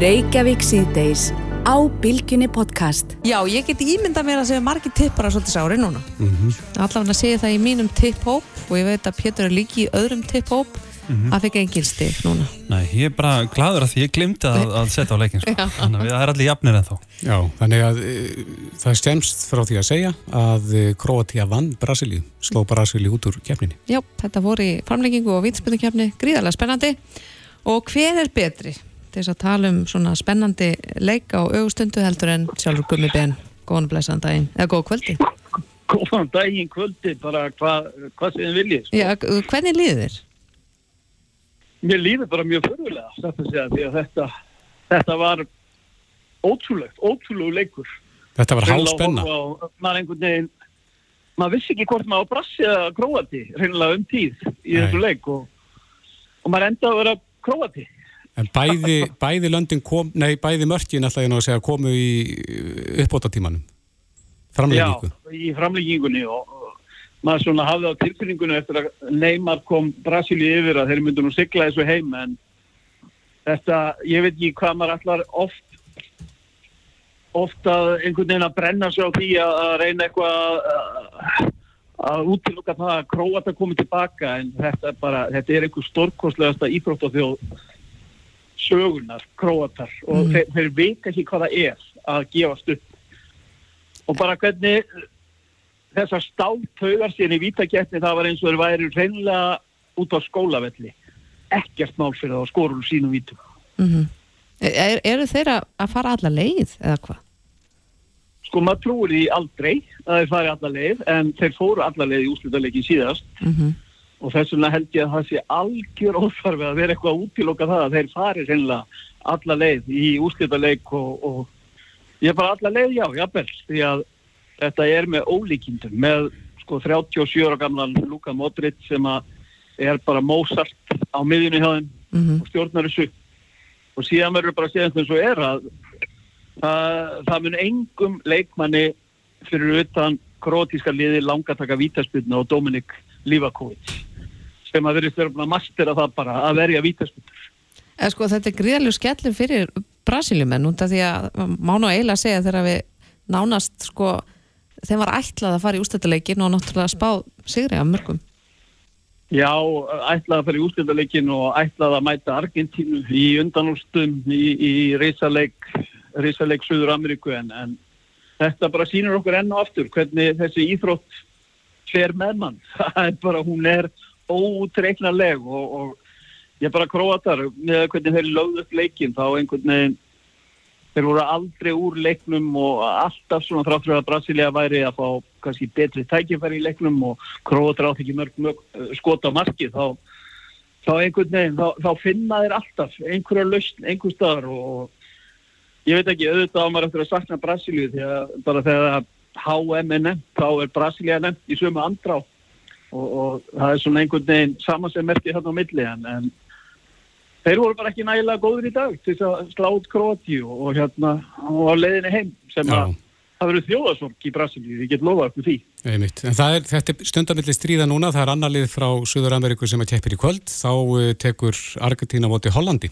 Reykjavík síðdeis á bylgjunni podcast. Já, ég get ímynda mér að segja margir tippar að svolítið sári núna Mhm. Allavega að segja það í mínum tipphóp og ég veit að Pétur er líki í öðrum tipphóp Mhm. það fikk engin stig núna Nei, ég er bara gladur að því ég glimti að, að setja á leikin sko. Þannig að það er allir jafnir en þá Já, þannig að e, það er stjæmst frá því að segja að e, Kroatia vann Brasilíu, sló Brasilíu út úr keppninni. Já, þetta voru í framleggingu og vítspöndukefni gríðarlega spennandi og hver er betri til þess að tala um svona spennandi leika og augustundu heldur en sjálfur Gummi Ben góðan og blessaðan daginn, eða góð kvöldi Góðan daginn kvöldi, bara hvað hva sem þið viljið. Sko. Já, hvernig líður þér? Mér líður bara mjög að segja, því að þetta, þetta var ótrúlegt, ótrúlegu leikur Þetta var hálspenna. að á- maður einhvern veginn maður vissi ekki hvort maður var brassi eða króati reynilega um tíð í Nei. þessu leik og, og maður enda að vera króati En bæði, bæði löndin kom, nei, bæði mörkin alltaf ég nú að segja komu í uppbótatímanum. Framlengingu. Já, í framleggingunni og, maður svona hafði á tilfinningunni eftir að Neymar kom Brasilíu yfir að þeir myndu nú sigla þessu heim en þetta, ég veit ekki hvað maður allar oft oft að einhvern veginn að brenna sig á því að, reyna eitthvað að, að útiloka það að Króata komi tilbaka en þetta er bara, þetta er einhver stórkostlegasta íþrótt á þjóð sögunar, Króatar og Mhm. þeir, þeir veit ekki hvað það er að gefast upp. Og bara hvernig þessar stáltaugar síðan í vítakeppni það var eins og þeir væri reynlega út á skólavelli. Ekkert mál fyrir það að skora úr sínum vítum. Mm er, eru þeir að, fara alla leið eða hvað? sko maður trúir því aldrei að þeir fari alla leið en þeir fóru alla leið í úslutaleikin síðast. Mm og þess vegna held ég að það sé algjör óþarfi að vera eitthvað að útiloka það að þeir fari reynlega alla leið í úslutaleik og, og ég er bara alla leið já, jafnvel því að þetta er með ólíkindum með sko 37 ára gamlan Luka Modric sem að er bara Mozart á miðjunni hjá þeim Mhm. og stjórnar þessu og síðan verður bara að segja eins og er að það, það mun engum leikmanni fyrir utan krótíska liði langa taka vítaspilna og Dominik Livakovic sem að verið fyrir að mastera það bara að verja vítaspilna Eða sko þetta er gríðalegu skellur fyrir Brasiliumenn út af því að má nú eiginlega segja þegar við nánast sko þeim var ætlað að fara í ústættuleikin og náttúrulega spá sigri af mörgum. Já, ætlaði að fara í úrstöldaleikin og ætlaði að mæta Argentínu í undanúrstum í, í reysaleik, reysaleik Suður Ameríku en, en þetta bara sýnir okkur enn og aftur hvernig þessi íþrótt fer með mann. [laughs] Það er bara, hún er óutreiknarleg og, og ég bara króatar með hvernig þeir lögðu upp leikin þá einhvern veginn þeir voru aldrei úr leiknum og alltaf svona þráttur að Brasilia væri að fá kannski betri tækifæri í leiknum og Króatar átt ekki mörg, mörg uh, skot á markið þá, þá einhvern veginn, þá, þá finna þeir alltaf einhverja lausn, einhver staðar og ég veit ekki, auðvitað á maður eftir að sakna Brasilíu því að bara þegar HM er nefnt, þá er Brasilia nefnt í sömu andrá og, og það er svona einhvern veginn saman sem merkir hérna á milli en, en þeir voru bara ekki nægilega góður í dag til þess að slá út Króati og, og hérna á leiðinni heim sem að það verður þjóðasorg í Brasilíu, ég get lofað ykkur því Einmitt. En það er, þetta er stundamilli stríða núna, það er annar lið frá Suður Ameríku sem að keppir í kvöld, þá uh, tekur Argentína móti Hollandi.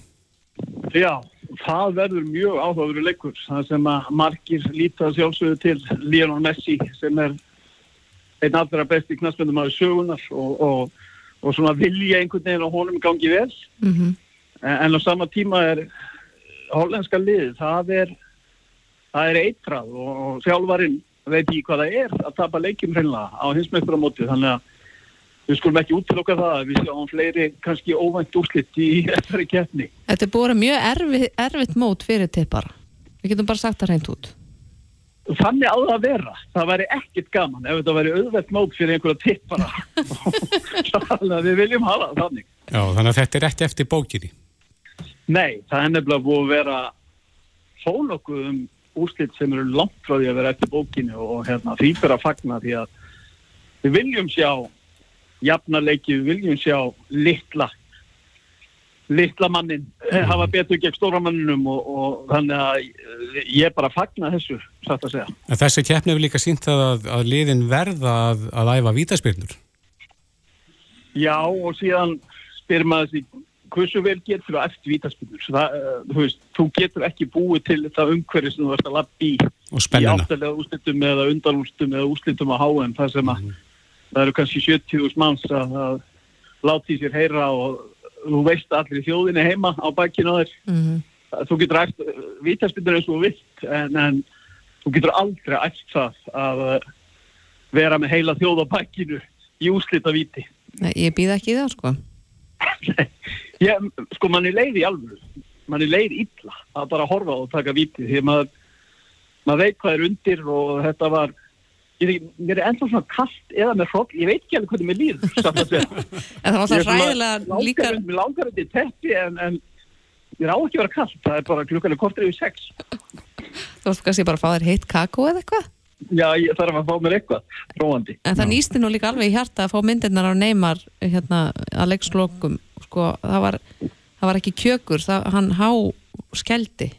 Já, það verður mjög áhugaveru leikur það sem að margir líta sjálfsögðu til Lionel Messi sem er einn allra besti knastmyndum af sögunar og, og, og svona vilja einhvern veginn á honum gangi vel Mm en, en á sama tíma er hollenska lið, það er það er eitrað og, þjálfarinn veit ekki hvað það er að tapa leikjum hreinlega á hinsmeisturamóti þannig að við skulum ekki útiloka það að við sjáum fleiri kannski óvænt úrslitt í [laughs] þessari keppni Þetta er vera mjög erfitt, erfitt mót fyrir tippara. Við getum bara sagt það reynd út. Þannig á það að vera. Það væri ekkit gaman ef þetta væri auðvelt mót fyrir einhverja tippara. [laughs] þannig að við viljum hafa það þannig. Já, þannig að þetta er ekki eftir bókinni. Nei, það er nefnilega búið að vera fólokkuð um úrslit sem eru langt frá því að vera eftir bókinu og hérna, því fyrir að fagna því að við viljum sjá jafnarleiki, við viljum sjá litla litla mannin mm. hafa betur gegn stóra manninum og, og þannig að eh, ég bara fagna þessu, satt að segja. En þessi keppni hefur líka sínt að, að liðin verða að, að æfa vítaspyrnur. Já, og síðan spyr maður því hversu vel getur þú eftir vítaspinnur það, uh, þú veist, þú getur ekki búið til þetta umhverfi sem þú ert að lappi í í áttalega úrslitum eða undanúrslitum eða úrslitum á HM það sem að það eru kannski 70.000 manns að, láti sér heyra og þú veist allir þjóðinni heima á bakkinu á þér Mm þú getur æft vítaspinnur eins og vilt en, en þú getur aldrei æft það að uh, vera með heila þjóð á bakkinu í úrslita víti Nei, ég býð ekki það, sko. [laughs] Ég, sko, mann er leið í alvöru. Mann er leið illa að bara horfa og taka víti. Því að maður, maður veit hvað er undir og þetta var, ég mér er ennþá svona kallt eða með hroll, ég veit ekki alveg hvernig mér líður. [laughs] En það var Ég það er svona hræðilega líka... Mér langar þetta í teppi en, en mér á ekki að vera kallt. Það er bara klukkan er kortir yfir sex. Þú veist kannski bara að fá þér heitt kakó eða eitthvað Já, ég þarf að fá mér eitthvað róandi. En það nýsti nú líka alveg í hjarta að fá myndirnar á Neymar hérna að leikslokum sko, það var, það var ekki kjökur það, hann há skeldi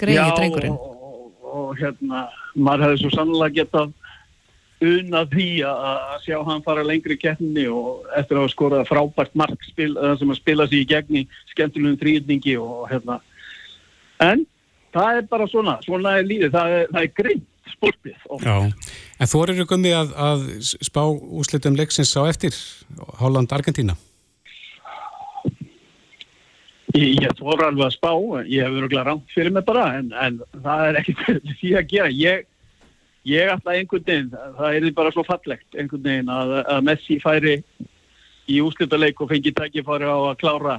greiði drengurinn og, og, og hérna, maður hefði svo sannlega getað unað því að sjá hann fara lengri í keppninni og eftir að hafa skorað frábært markspil sem að spila sig í gegn í skemmtilegum þrýðningi og hérna. En það er bara svona, svona er lífið, það er, er greint sportið og Já, en þú eru gummi að, að spá úslitum leiksins á eftir Holland-Argentína Ég, ég þóra alveg að spá, ég hef verið rámt fyrir mig bara, en, en það er ekkert fyrir [laughs] því að gera. Ég, ég ætla einhvern veginn, það er bara svo fallegt einhvern veginn að, að Messi færi í úslitaleik og fengi tækifæri á að klára,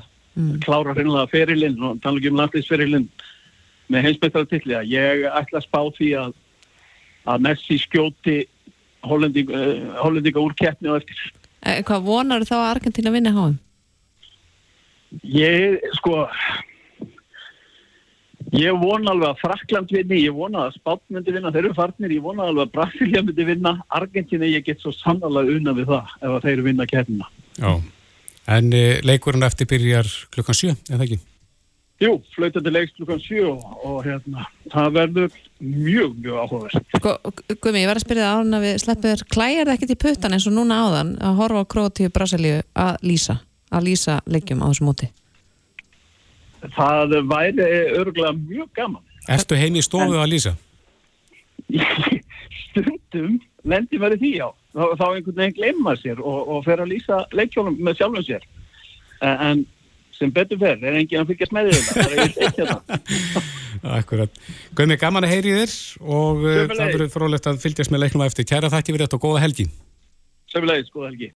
klára hreinlega ferilinn og tala ekki um landslýsferilinn með heimsbeitartilli. Ég ætla að spá því að, að Messi skjóti uh, hollendinga úr keppni og eftir. Eh, Hvað vonar þá að Argentína vinna háum? Ég, sko, ég vona alveg að Frakland vinni, ég vona að Spátn myndi vinna, þeir eru farnir, ég vona alveg að Brasilia myndi vinna, Argentina ég get svo sannlega unna við það ef að þeir vinna kærnina. Já, en e, leikurinn eftir byrjar klukkan 7, eða ekki? Jú, flautandi leiks klukkan 7 og, og hérna, það verður mjög, mjög áhugaverst. Sko, Gumi, ég var að spyrja það án að við sleppum klæjar það ekkert í puttan eins og núna áðan að horfa á Krótíu Brasilíu að lýsa að lýsa leikjum á þessu móti Það væri örgulega mjög gaman. Ertu heim í stofu En- að lýsa? [laughs] Stundum lendir verið því á, þá, þá einhvern veginn glemma sér og, og fer að lýsa leikjólum með sjálfum sér. En, sem betur fer, er enginn að fylgjast með því þetta, það er eitt eitt hérna. [laughs] Akkurat. Guðmi, gaman að heyri þér og e, Sömuleiðis. það verður frólægt að fylgjast með leiknum eftir. Kæra þakki fyrir þetta og góða helgi. Sömulegis, góða helgi.